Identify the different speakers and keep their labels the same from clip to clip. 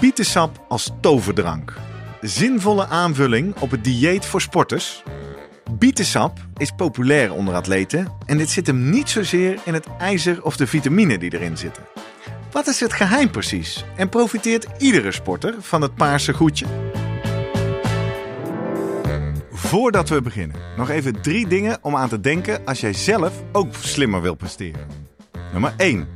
Speaker 1: bietensap als toverdrank. Zinvolle aanvulling op het dieet voor sporters. Bietensap is populair onder atleten en dit zit hem niet zozeer in het ijzer of de vitamine die erin zitten. Wat is het geheim precies en profiteert iedere sporter van het paarse goedje? Voordat we beginnen, nog even drie dingen om aan te denken als jij zelf ook slimmer wil presteren. Nummer 1.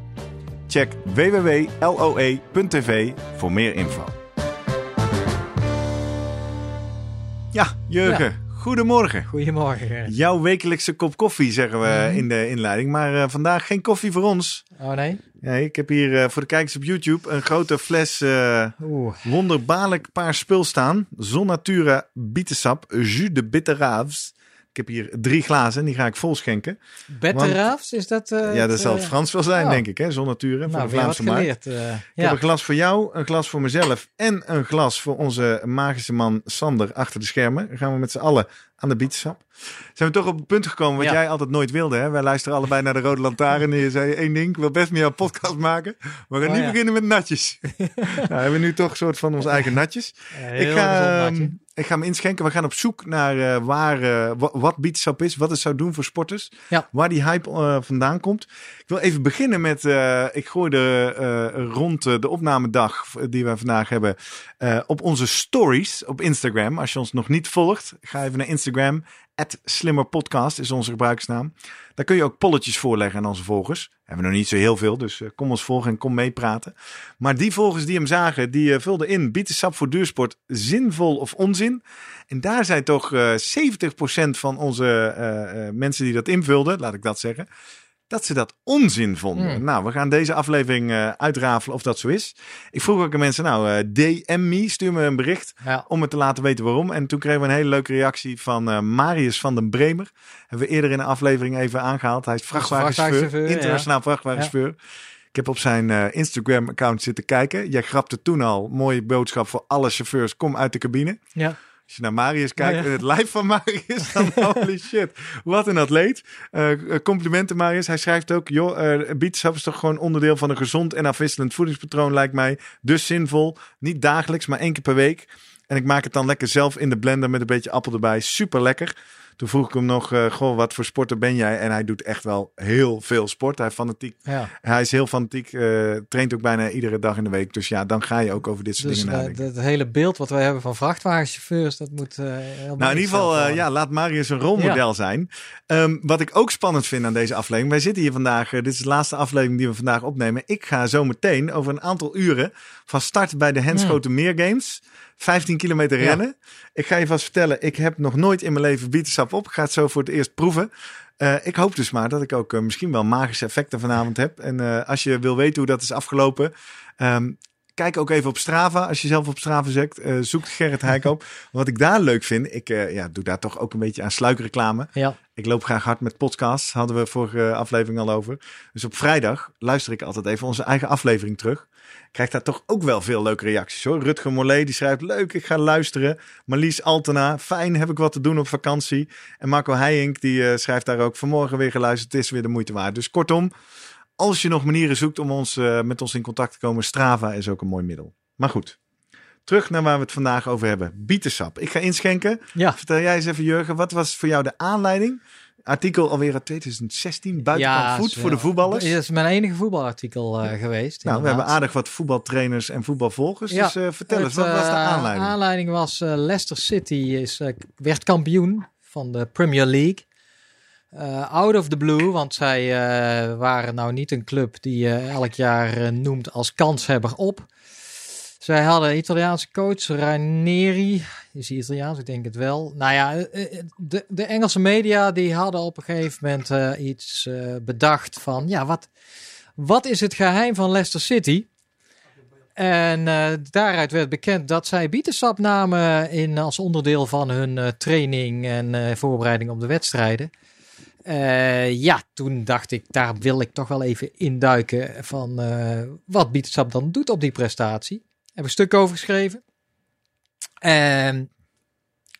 Speaker 1: Check www.loe.tv voor meer info. Ja, Jurgen, goedemorgen.
Speaker 2: Goedemorgen.
Speaker 1: Jouw wekelijkse kop koffie, zeggen we
Speaker 2: Mhm.
Speaker 1: in de inleiding. Maar eh, vandaag geen koffie voor ons.
Speaker 2: Oh nee?
Speaker 1: Nee, ik heb hier eh, voor de kijkers op YouTube een grote fles
Speaker 2: Oeh.
Speaker 1: wonderbaarlijk paars spul staan. Zon Natura bietensap, jus de betteraves. Ik heb hier drie glazen, die ga ik vol schenken.
Speaker 2: Betteraves, is dat? eh,
Speaker 1: ja, dat
Speaker 2: het,
Speaker 1: zal het
Speaker 2: eh,
Speaker 1: Frans wel zijn, denk ik. Hè? Zon Natura, voor
Speaker 2: Nou,
Speaker 1: de Vlaamse markt.
Speaker 2: eh,
Speaker 1: Ik heb een glas voor jou, een glas voor mezelf en een glas voor onze magische man Sander achter de schermen. Dan gaan we met z'n allen aan de bietensap. Zijn we toch op het punt gekomen wat
Speaker 2: Ja.
Speaker 1: jij altijd nooit wilde. Hè? Wij luisteren allebei naar de Rode Lantaarn en je zei één ding. Ik wil best jou een podcast maken. We gaan
Speaker 2: Oh,
Speaker 1: niet
Speaker 2: ja.
Speaker 1: beginnen met natjes. nou, we hebben nu toch een soort van onze eigen natjes.
Speaker 2: Eh,
Speaker 1: Ik ga, ehm, ik ga me inschenken. We gaan op zoek naar eh, waar, eh, wa- wat bietensap is. Wat het zou doen voor sporters. Waar die hype eh, vandaan komt. Ik wil even beginnen met... ik gooide rond de opnamedag die we vandaag hebben... op onze stories op Instagram. Als je ons nog niet volgt, ga even naar Instagram. Slimmerpodcast is onze gebruiksnaam. Daar kun je ook polletjes voorleggen aan onze volgers. We hebben nog niet zo heel veel, dus eh, kom ons volgen en kom meepraten. Maar die volgers die hem zagen, die eh, vulden in bietensap voor duursport zinvol of onzin. En daar zijn toch eh 70% van onze eh, eh, mensen die dat invulden, laat ik dat zeggen, dat ze dat onzin vonden.
Speaker 2: Hmm.
Speaker 1: Nou, we gaan deze aflevering eh, uitrafelen of dat zo is. Ik vroeg ook aan mensen, nou, eh, DM me, stuur me een bericht
Speaker 2: Ja.
Speaker 1: om me te laten weten waarom. En toen kregen we een hele leuke reactie van eh, Marius van den Bremer. Hebben we eerder in de aflevering even aangehaald. Hij is vrachtwagenchauffeur, internationaal vrachtwagenchauffeur. Ik heb op zijn Instagram-account zitten kijken. Jij grapte toen al, mooie boodschap voor alle chauffeurs, kom uit de cabine.
Speaker 2: ja.
Speaker 1: Als je naar Marius kijkt
Speaker 2: Ja, ja.
Speaker 1: en het live van Marius, dan holy shit. Wat een atleet. Eh, eh, complimenten Marius. Hij schrijft ook, joh, uh, bietensap is toch gewoon onderdeel van een gezond en afwisselend voedingspatroon lijkt mij. Dus zinvol. Niet dagelijks, maar één keer per week. En ik maak het dan lekker zelf in de blender met een beetje appel erbij. Super lekker. Toen vroeg ik hem nog, eh, goh, wat voor sporter ben jij? En hij doet echt wel heel veel sport. Hij, is fanatiek,
Speaker 2: ja.
Speaker 1: hij is heel fanatiek, eh, traint ook bijna iedere dag in de week. Dus ja, dan ga je ook over dit soort
Speaker 2: Dus
Speaker 1: dingen
Speaker 2: eh,
Speaker 1: nadenken.
Speaker 2: het hele beeld wat wij hebben van vrachtwagenchauffeurs, dat moet heel
Speaker 1: Nou, in ieder geval, ja, laat Marius een rolmodel zijn. Ehm, wat ik ook spannend vind aan deze aflevering. Wij zitten hier vandaag, dit is de laatste aflevering die we vandaag opnemen. Ik ga zo meteen over een aantal uren van start bij de Henschoten Meer Games. 15 kilometer
Speaker 2: Ja.
Speaker 1: rennen. Ik ga je vast vertellen, ik heb nog nooit in mijn leven bietensap op. Ik ga het zo voor het eerst proeven. Eh, ik hoop dus maar dat ik ook eh, misschien wel magische effecten vanavond heb. En eh, als je wil weten hoe dat is afgelopen, ehm, kijk ook even op Strava. Als je zelf op Strava zegt, zoek Gerrit Heikoop. Wat ik daar leuk vind, ik ja, doe daar toch ook een beetje aan sluikreclame.
Speaker 2: Ja.
Speaker 1: Ik loop graag hard met podcasts, hadden we vorige aflevering al over. Dus op vrijdag luister ik altijd even onze eigen aflevering terug. Ik krijg daar toch ook wel veel leuke reacties hoor. Rutger Mollet die schrijft, leuk, ik ga luisteren. Marlies Altena, fijn, heb ik wat te doen op vakantie. En Marco Heijink die eh, schrijft daar ook, vanmorgen weer geluisterd, het is weer de moeite waard. Dus kortom, als je nog manieren zoekt om ons, eh, met ons in contact te komen, Strava is ook een mooi middel. Maar goed, terug naar waar we het vandaag over hebben. Bietensap. Ik ga inschenken.
Speaker 2: Ja.
Speaker 1: Vertel jij eens even, Jurgen, wat was voor jou de aanleiding Artikel alweer uit 2016, buitenkant voet voor de voetballers.
Speaker 2: Dat is mijn enige voetbalartikel uh, geweest.
Speaker 1: Nou, we hebben aardig wat voetbaltrainers en voetbalvolgers. Ja, dus uh, vertel het, eens, wat was de aanleiding?
Speaker 2: De aanleiding was Leicester City is, werd kampioen van de Premier League. out of the blue, want zij waren nou niet een club die je elk jaar noemt als kanshebber op. Zij hadden Italiaanse coach, Ranieri. Is hij Italiaans? Ik denk het wel. Nou ja, eh, eh, de, de Engelse media die hadden op een gegeven moment uh, iets uh, bedacht van... Ja, wat, wat is het geheim van Leicester City? En uh, daaruit werd bekend dat zij bietensap namen in, als onderdeel van hun training en voorbereiding op de wedstrijden. ja, toen dacht ik, daar wil ik toch wel even induiken van wat bietensap dan doet op die prestatie. Heb een stuk over geschreven. En,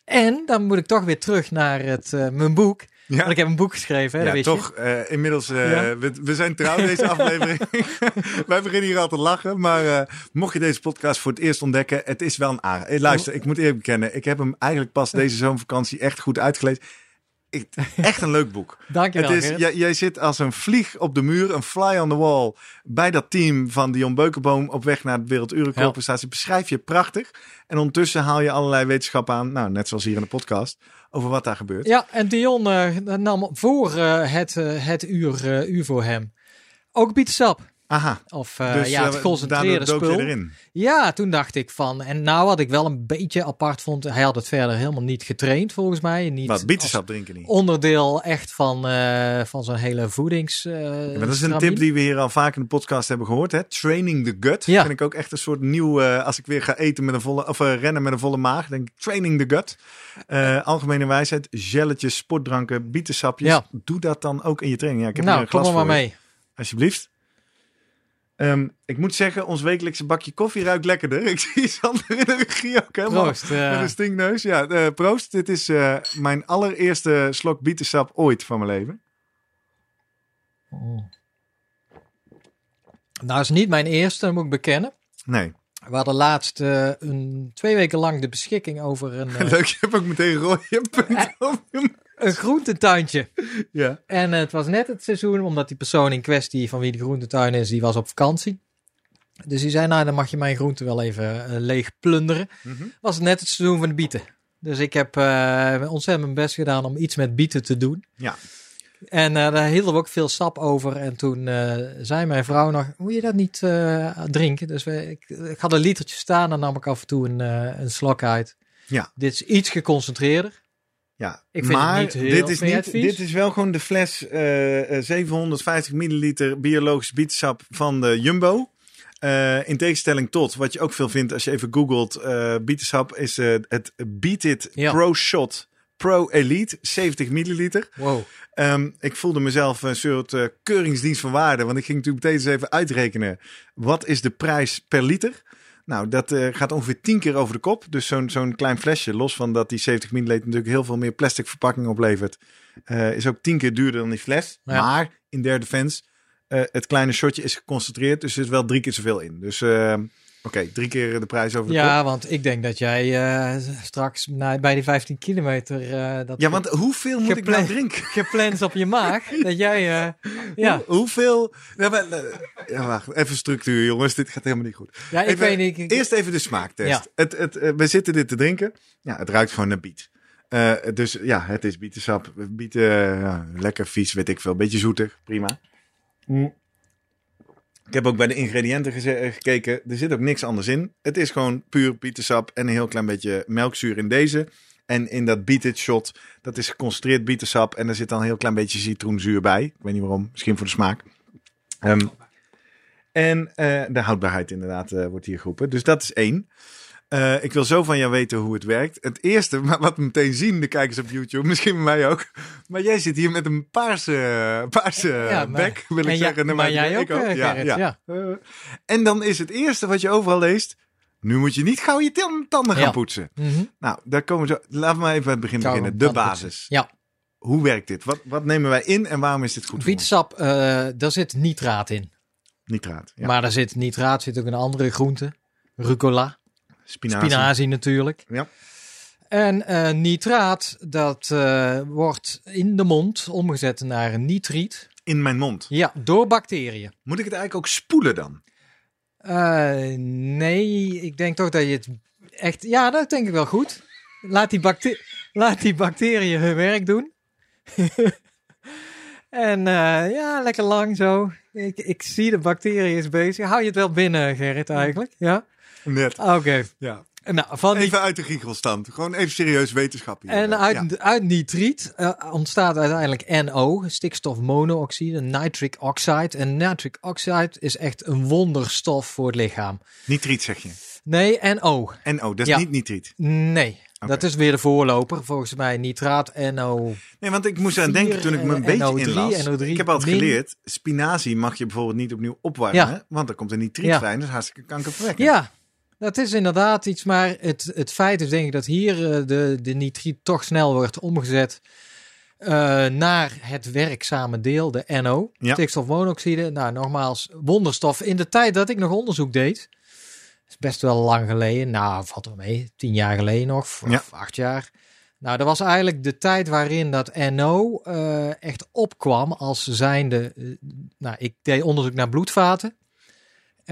Speaker 2: en dan moet ik toch weer terug naar het, uh, mijn boek. Ja. Want ik heb een boek geschreven. Hè,
Speaker 1: ja, toch. Uh, inmiddels, uh, ja. we, we, zijn trouw deze aflevering. Wij beginnen hier al te lachen. Maar mocht je deze podcast voor het eerst ontdekken, het is wel een aardig. Luister, ik moet eerlijk bekennen. Ik heb hem eigenlijk pas deze zomervakantie echt goed uitgelezen echt een leuk boek.
Speaker 2: Dank je wel.
Speaker 1: Het is, jij, jij, zit als een vlieg op de muur, een fly on the wall, bij dat team van Dion Beukenboom op weg naar de prestatie. Beschrijf je prachtig. En ondertussen haal je allerlei wetenschap aan, nou, net zoals hier in de podcast, over wat daar gebeurt.
Speaker 2: Ja, en Dion uh, nam voor uh, het, uh, het uur, uur voor hem ook Pieter Sap.
Speaker 1: Aha.
Speaker 2: Of uh, dus, ja, het geconcentreerde spul.
Speaker 1: Erin.
Speaker 2: Ja, toen dacht ik van. En nou, wat ik wel een beetje apart vond. Hij had het verder helemaal niet getraind, volgens mij. Niet
Speaker 1: wat bietensap drinken niet.
Speaker 2: Onderdeel echt van, uh, van zo'n hele voedings. Uh,
Speaker 1: ja, dat is een tip die we hier al vaak in de podcast hebben gehoord. Hè? Training the gut. Ja. Vind ik ook echt een soort nieuw. als ik weer ga eten met een volle. of rennen met een volle maag. Denk ik training the gut. algemene wijsheid. Gelletjes, sportdranken, bietensapjes. Ja. Doe dat dan ook in je training. Ja, ik heb
Speaker 2: nou, kom er maar mee.
Speaker 1: Alsjeblieft. Um, ik moet zeggen, ons wekelijkse bakje koffie ruikt lekkerder. Ik zie Sander in de regie ook helemaal proost, uh... met een stinkneus. Ja, uh, proost. Dit is uh, mijn allereerste slok bietensap ooit van mijn leven.
Speaker 2: Oh. Nou, is niet mijn eerste, moet ik bekennen.
Speaker 1: Nee.
Speaker 2: We hadden laatst een, twee weken lang de beschikking over een...
Speaker 1: Leuk, je hebt ook meteen rode punt op
Speaker 2: een groentetuintje.
Speaker 1: Ja.
Speaker 2: En het was net het seizoen, omdat die persoon in kwestie van wie de groentetuin is, die was op vakantie. Dus die zei, nou dan mag je mijn groente wel even uh, leeg plunderen. Mhm. Was net het seizoen van de bieten. Dus ik heb uh, ontzettend mijn best gedaan om iets met bieten te doen.
Speaker 1: Ja.
Speaker 2: En uh, daar hielden we ook veel sap over. En toen zei mijn vrouw nog, moet je dat niet drinken? Dus we, ik, ik, had een litertje staan en nam ik af en toe een, een slok uit.
Speaker 1: Ja.
Speaker 2: Dit is iets geconcentreerder.
Speaker 1: Ja, ik vind maar het niet heel, dit is niet. Dit is wel gewoon de fles uh, 750 milliliter biologisch bietensap van de Jumbo. Uh, in tegenstelling tot wat je ook veel vindt als je even googelt, uh, bietensap is uh, het Beat It ja. Pro Shot Pro Elite 70 milliliter.
Speaker 2: Wow.
Speaker 1: Um, ik voelde mezelf een soort keuringsdienst van waarde, want ik ging natuurlijk meteen eens even uitrekenen wat is de prijs per liter. Nou, dat uh, gaat ongeveer tien keer over de kop. Dus zo'n zo'n klein flesje, los van dat die 70 ml natuurlijk heel veel meer plastic verpakking oplevert, uh, is ook tien keer duurder dan die fles. Maar in derde defense, uh, het kleine shotje is geconcentreerd, dus er is wel drie keer zoveel in. Dus Oké, drie keer de prijs over de
Speaker 2: Ja, want ik denk dat jij uh, straks na, bij die 15 kilometer... Uh, dat
Speaker 1: ja, want hoeveel moet ik nou drinken?
Speaker 2: Gepland op je maag, dat jij... Uh, ja.
Speaker 1: Hoe, hoeveel... Ja, maar, ja, wacht, even structuur jongens, dit gaat helemaal niet goed.
Speaker 2: Ja, ik
Speaker 1: even,
Speaker 2: weet niet... Ik,
Speaker 1: eerst even de smaaktest. Ja. Het, het, we zitten dit te drinken. Ja, het ruikt gewoon naar biet. dus ja, het is bietensap. Bieten, ja, lekker vies, weet ik veel. Beetje zoetig, prima. Mm. Ik heb ook bij de ingrediënten eh, gekeken. Er zit ook niks anders in. Het is gewoon puur bietensap en een heel klein beetje melkzuur in deze. En in dat beat shot, dat is geconcentreerd bietensap. En er zit dan een heel klein beetje citroenzuur bij. Ik weet niet waarom, misschien voor de smaak. Um, en uh, de houdbaarheid inderdaad uh, wordt hier geroepen. Dus dat is één. Uh, ik wil zo van jou weten hoe het werkt. Het eerste, maar wat meteen zien, de kijkers op YouTube, misschien bij mij ook. Maar jij zit hier met een paarse, paarse ja, bek, wil ik zeggen.
Speaker 2: maar, maar jij ook, ook. Uh, ja, ja.
Speaker 1: Uh, en dan is het eerste wat je overal leest. Nu moet je niet gauw je tanden gaan poetsen.
Speaker 2: Mm -hmm.
Speaker 1: Nou, daar komen we zo. Laten we maar even bij het begin beginnen. De basis.
Speaker 2: Ja.
Speaker 1: Hoe werkt dit? Wat, wat nemen wij in en waarom is dit goed?
Speaker 2: Wietsap, daar zit nitraat in.
Speaker 1: Nitraat. Ja.
Speaker 2: Maar er zit nitraat, zit ook een andere groente. Rucola.
Speaker 1: Spinazie.
Speaker 2: Spinazie natuurlijk.
Speaker 1: Ja.
Speaker 2: En eh, nitraat, dat eh, wordt in de mond omgezet naar nitriet.
Speaker 1: In mijn mond.
Speaker 2: Ja, door bacteriën.
Speaker 1: Moet ik het eigenlijk ook spoelen dan?
Speaker 2: Eh, nee, ik denk toch dat je het echt... Ja, dat denk ik wel goed. Laat die, laat die bacteriën hun werk doen. en ja, lekker lang zo. Ik, ik zie de bacteriën is bezig. Hou je het wel binnen, Gerrit, eigenlijk? Ja?
Speaker 1: Net.
Speaker 2: Oké.
Speaker 1: Ja.
Speaker 2: Nou, van die
Speaker 1: Even uit de giechelstand. Gewoon even serieus wetenschap hier.
Speaker 2: En uit,
Speaker 1: Ja.
Speaker 2: uit nitriet eh, ontstaat uiteindelijk NO, stikstofmonoxide, nitric oxide. En nitric oxide is echt een wonderstof voor het lichaam.
Speaker 1: Nitriet zeg je.
Speaker 2: Nee, NO.
Speaker 1: NO, dat is
Speaker 2: Ja.
Speaker 1: niet nitriet.
Speaker 2: Nee, dat is weer de voorloper. Volgens mij nitraat, NO.
Speaker 1: Nee, want ik moest aan denken toen ik me een
Speaker 2: Vier,
Speaker 1: beetje
Speaker 2: NO3,
Speaker 1: inlas.
Speaker 2: NO3
Speaker 1: ik heb altijd
Speaker 2: min.
Speaker 1: geleerd, spinazie mag je bijvoorbeeld niet opnieuw opwarmen.
Speaker 2: Ja.
Speaker 1: Want dan komt er nitriet
Speaker 2: Ja.
Speaker 1: vrij is hartstikke kankerverwekkend.
Speaker 2: Ja, dat is inderdaad iets. Maar het, het feit is denk ik dat hier eh, de, de nitriet toch snel wordt omgezet eh, naar het werkzame deel, de NO,
Speaker 1: Ja.
Speaker 2: stikstofmonoxide. Nou, nogmaals, wonderstof. In de tijd dat ik nog onderzoek deed, is best wel lang geleden. Nou, valt er mee, tien jaar geleden nog, of
Speaker 1: Ja.
Speaker 2: acht jaar. Nou, dat was eigenlijk de tijd waarin dat NO eh, echt opkwam als zijnde... nou, ik deed onderzoek naar bloedvaten.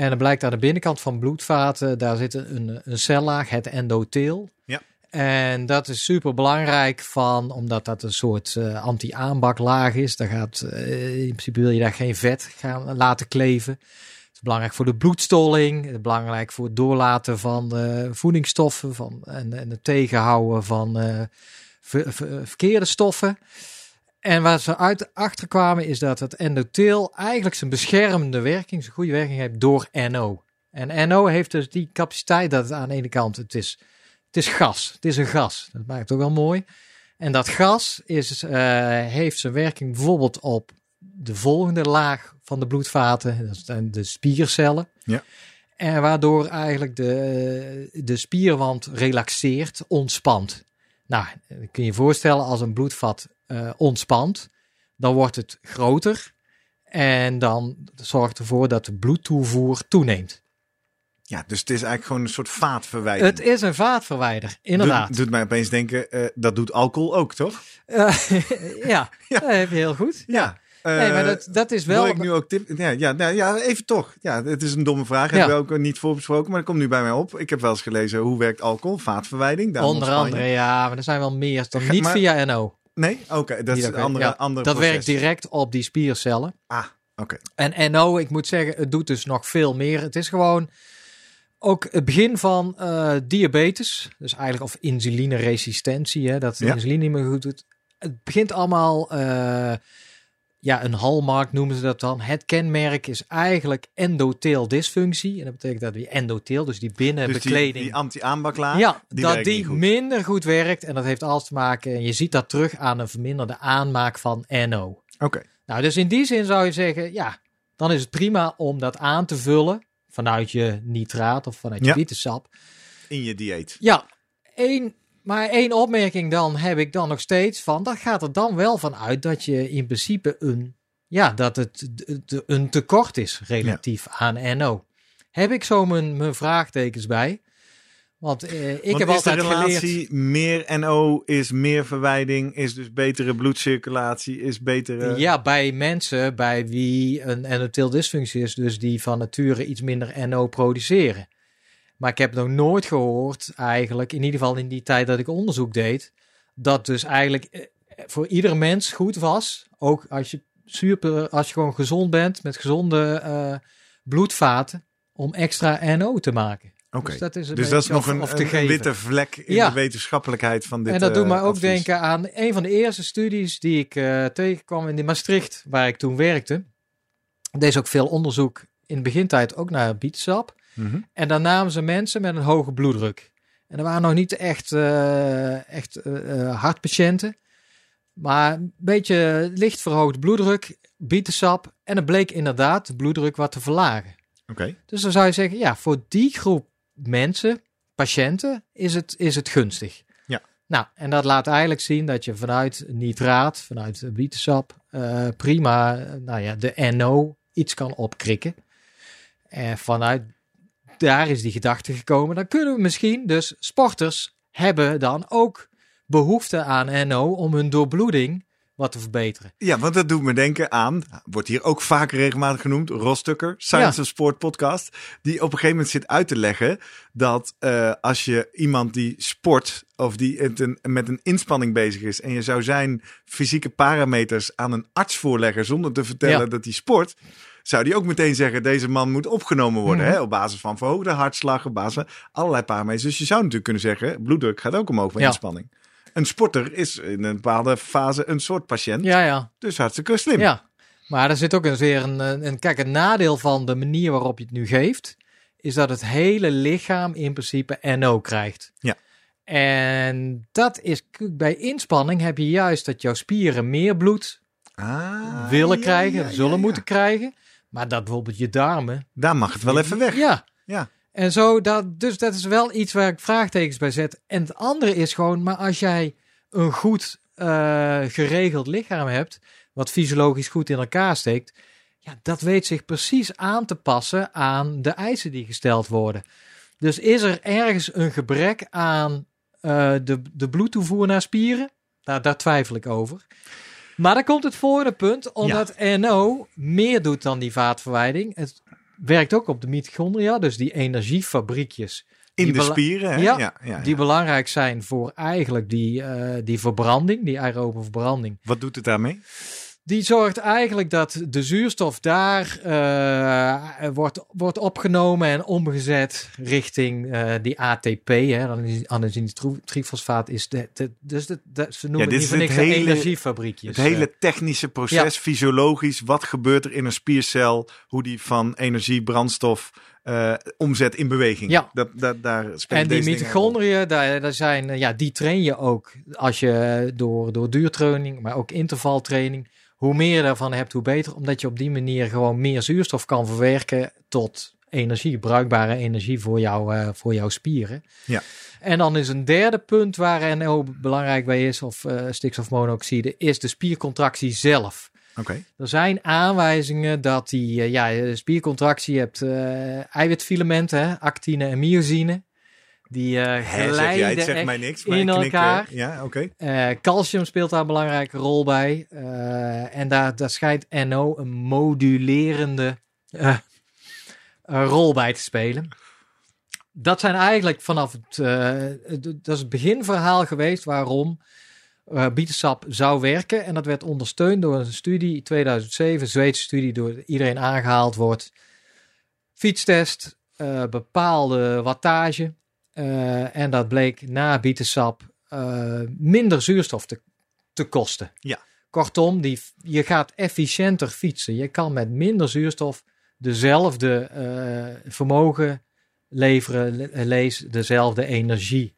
Speaker 2: En dan blijkt aan de binnenkant van bloedvaten, daar zit een, een cellaag, het endoteel.
Speaker 1: Ja.
Speaker 2: En dat is super belangrijk van, omdat dat een soort eh, anti-aanbaklaag is. Daar gaat, eh, in principe wil je daar geen vet gaan laten kleven. Het is belangrijk voor de bloedstolling. Het is belangrijk voor het doorlaten van voedingsstoffen van, en, en het tegenhouden van eh, ver- ver- verkeerde stoffen. En waar ze uit achter kwamen is dat het endoteel eigenlijk zijn beschermende werking, zijn goede werking heeft door NO. En NO heeft dus die capaciteit dat het aan de ene kant, het is, het is gas. Het is een gas. Dat maakt het ook wel mooi. En dat gas is, eh, heeft zijn werking bijvoorbeeld op de volgende laag van de bloedvaten. Dat zijn de spiercellen.
Speaker 1: Ja.
Speaker 2: En waardoor eigenlijk de, de spierwand relaxeert, ontspant. Nou, kun je je voorstellen als een bloedvat eh, ontspant, dan wordt het groter. En dan zorgt ervoor dat de bloedtoevoer toeneemt.
Speaker 1: Ja, dus het is eigenlijk gewoon een soort vaatverwijding.
Speaker 2: Het is een vaatverwijder, inderdaad.
Speaker 1: Doet, doet mij opeens denken, eh, dat doet alcohol ook, toch?
Speaker 2: Eh, ja, dat heb je heel goed.
Speaker 1: Ja.
Speaker 2: Nee,
Speaker 1: Eh,
Speaker 2: maar dat, dat is
Speaker 1: Wil
Speaker 2: wel...
Speaker 1: ik nu ook tip? Ja, ja, nou, ja, even toch. Ja, het is een domme vraag.
Speaker 2: Ja.
Speaker 1: Hebben we ook niet voorbesproken, maar dat komt nu bij mij op. Ik heb wel eens gelezen hoe werkt alcohol, vaatverwijding.
Speaker 2: Onder andere, ja, maar er zijn wel meer dan
Speaker 1: Ga-
Speaker 2: niet
Speaker 1: maar-
Speaker 2: via NO.
Speaker 1: Nee? Oké, dat is een andere,
Speaker 2: ja,
Speaker 1: andere
Speaker 2: Dat
Speaker 1: proces.
Speaker 2: werkt direct op die spiercellen.
Speaker 1: Ah, oké.
Speaker 2: En NO, ik moet zeggen, het doet dus nog veel meer. Het is gewoon ook het begin van eh, diabetes. Dus eigenlijk of insulineresistentie, hè, dat de
Speaker 1: Ja.
Speaker 2: insuline niet meer goed doet. Het begint allemaal, eh, ja, een hallmark noemen ze dat dan. Het kenmerk is eigenlijk endotheeldysfunctie. En dat betekent dat die endotheel, dus die
Speaker 1: Dus die,
Speaker 2: binnenbekleding.
Speaker 1: die anti-aanbaklaag,
Speaker 2: ja,
Speaker 1: die
Speaker 2: dat die
Speaker 1: goed.
Speaker 2: minder goed werkt. En dat heeft alles te maken, en je ziet dat terug aan een verminderde aanmaak van NO.
Speaker 1: Oké.
Speaker 2: Nou, dus in die zin zou je zeggen, ja, dan is het prima om dat aan te vullen vanuit je nitraat of vanuit je
Speaker 1: Ja.
Speaker 2: bietensap.
Speaker 1: In je dieet.
Speaker 2: Ja, één, maar één opmerking dan heb ik dan nog steeds van, dat gaat er dan wel van uit dat je in principe een, ja, dat het een tekort is relatief aan NO. Heb ik zo mijn, mijn vraagtekens bij. Want eh, ik
Speaker 1: Want
Speaker 2: heb altijd
Speaker 1: de relatie
Speaker 2: geleerd...
Speaker 1: meer NO is meer verwijding, is dus betere bloedcirculatie, is betere...
Speaker 2: Ja, bij mensen bij wie een endotheeldysfunctie is, dus die van nature iets minder NO produceren. Maar ik heb nog nooit gehoord, eigenlijk, in ieder geval in die tijd dat ik onderzoek deed, dat dus eigenlijk eh, voor ieder mens goed was, ook als je super, als je gewoon gezond bent met gezonde eh, bloedvaten, om extra NO te maken.
Speaker 1: Oké.
Speaker 2: Dus dat is, een
Speaker 1: Dus dat is nog een,
Speaker 2: of te
Speaker 1: een witte vlek in
Speaker 2: Ja.
Speaker 1: de wetenschappelijkheid van dit
Speaker 2: En dat doet
Speaker 1: eh,
Speaker 2: mij ook
Speaker 1: advies.
Speaker 2: denken aan een van de eerste studies die ik tegenkwam in Maastricht, waar ik toen werkte. Deze ook veel onderzoek in de begintijd ook naar
Speaker 1: Mhm.
Speaker 2: En dan namen ze mensen met een hoge bloeddruk. En dat waren nog niet echt, eh, echt eh, eh, hartpatiënten. Maar een beetje licht verhoogde bloeddruk, bietensap. En het bleek inderdaad de bloeddruk wat te verlagen.
Speaker 1: Oké.
Speaker 2: Dus dan zou je zeggen, ja, voor die groep mensen, patiënten, is het, is het gunstig.
Speaker 1: Ja.
Speaker 2: Nou, en dat laat eigenlijk zien dat je vanuit nitraat, vanuit bietensap, prima, nou ja, de NO iets kan opkrikken. En vanuit daar is die gedachte gekomen. Dan kunnen we misschien dus sporters hebben dan ook behoefte aan NO om hun doorbloeding wat te verbeteren.
Speaker 1: Ja, want dat doet me denken aan, wordt hier ook vaak regelmatig genoemd, Rostucker, Science
Speaker 2: Ja.
Speaker 1: of Sport podcast, die op een gegeven moment zit uit te leggen dat eh, als je iemand die sport of die met een inspanning bezig is en je zou zijn fysieke parameters aan een arts voorleggen zonder te vertellen
Speaker 2: Ja.
Speaker 1: dat hij sport, zou die ook meteen zeggen deze man moet opgenomen worden
Speaker 2: Mhm.
Speaker 1: hè, op basis van verhoogde hartslag, op basis van allerlei parameters. Dus je zou natuurlijk kunnen zeggen, bloeddruk gaat ook omhoog bij
Speaker 2: Ja.
Speaker 1: inspanning. Een sporter is in een bepaalde fase een soort patiënt.
Speaker 2: Ja, ja.
Speaker 1: Dus hartstikke slim.
Speaker 2: Ja, maar er zit ook een zeer een, een, een- kijk, een nadeel van de manier waarop je het nu geeft, is dat het hele lichaam in principe NO krijgt.
Speaker 1: Ja.
Speaker 2: En dat is bij inspanning heb je juist dat jouw spieren meer bloed
Speaker 1: Ah,
Speaker 2: willen
Speaker 1: ja,
Speaker 2: krijgen,
Speaker 1: ja, ja,
Speaker 2: zullen moeten krijgen, maar dat bijvoorbeeld je darmen.
Speaker 1: Daar mag het wel even weg.
Speaker 2: Ja.
Speaker 1: Ja.
Speaker 2: En zo, dat, dus dat is wel iets waar ik vraagtekens bij zet. En het andere is gewoon, maar als jij een goed eh, geregeld lichaam hebt, wat fysiologisch goed in elkaar steekt, ja, dat weet zich precies aan te passen aan de eisen die gesteld worden. Dus is er ergens een gebrek aan eh, de, de bloedtoevoer naar spieren? Daar, daar twijfel ik over. Maar dan komt het volgende punt, omdat NO meer doet dan die vaatverwijding. Het werkt ook op de mitochondria, dus die energiefabriekjes.
Speaker 1: In
Speaker 2: Die
Speaker 1: de spieren. Hè?
Speaker 2: Ja,
Speaker 1: ja, ja,
Speaker 2: Die belangrijk zijn voor eigenlijk die, eh, die verbranding, die aerobe verbranding.
Speaker 1: Wat doet het daarmee?
Speaker 2: Die zorgt eigenlijk dat de zuurstof daar eh, wordt, wordt opgenomen en omgezet richting eh, die ATP. Adenosine-trifosfaat is de, de, dus de, de- ze noemen
Speaker 1: dit
Speaker 2: die
Speaker 1: is het
Speaker 2: niks
Speaker 1: hele-
Speaker 2: energiefabriekjes.
Speaker 1: Het hele technische proces, fysiologisch. Wat gebeurt er in een spiercel? Hoe die van energie, brandstof eh, omzet in beweging.
Speaker 2: Ja.
Speaker 1: Dat, dat, daar
Speaker 2: En die mitochondriën, daar, daar zijn, eh, ja, die train je ook als je door, door duurtraining, maar ook intervaltraining. Hoe meer je daarvan hebt, hoe beter. Omdat je op die manier gewoon meer zuurstof kan verwerken tot energie, bruikbare energie voor, jou, eh, voor jouw spieren.
Speaker 1: Ja.
Speaker 2: En dan is een derde punt waar NO belangrijk bij is, of eh, stikstofmonoxide, is de spiercontractie zelf. Er zijn aanwijzingen dat die eh, ja, spiercontractie hebt eh eiwitfilamenten, actine en myosine. Die eh
Speaker 1: Hè, zeg jij, het zegt mij niks. maar
Speaker 2: in
Speaker 1: ik knik,
Speaker 2: elkaar.
Speaker 1: ja, oké.
Speaker 2: Calcium speelt daar een belangrijke rol bij. En daar, daar schijnt NO een modulerende rol bij te spelen. Dat zijn eigenlijk vanaf het, het- dat is het beginverhaal geweest waarom eh bietensap zou werken. En dat werd ondersteund door een studie in 2007, een Zweedse studie, door iedereen aangehaald wordt. Fietstest, eh, bepaalde wattage. eh, en dat bleek na bietensap minder zuurstof te, te kosten.
Speaker 1: Ja.
Speaker 2: Kortom, die, je gaat efficiënter fietsen. Je kan met minder zuurstof dezelfde vermogen leveren, le- lees dezelfde energie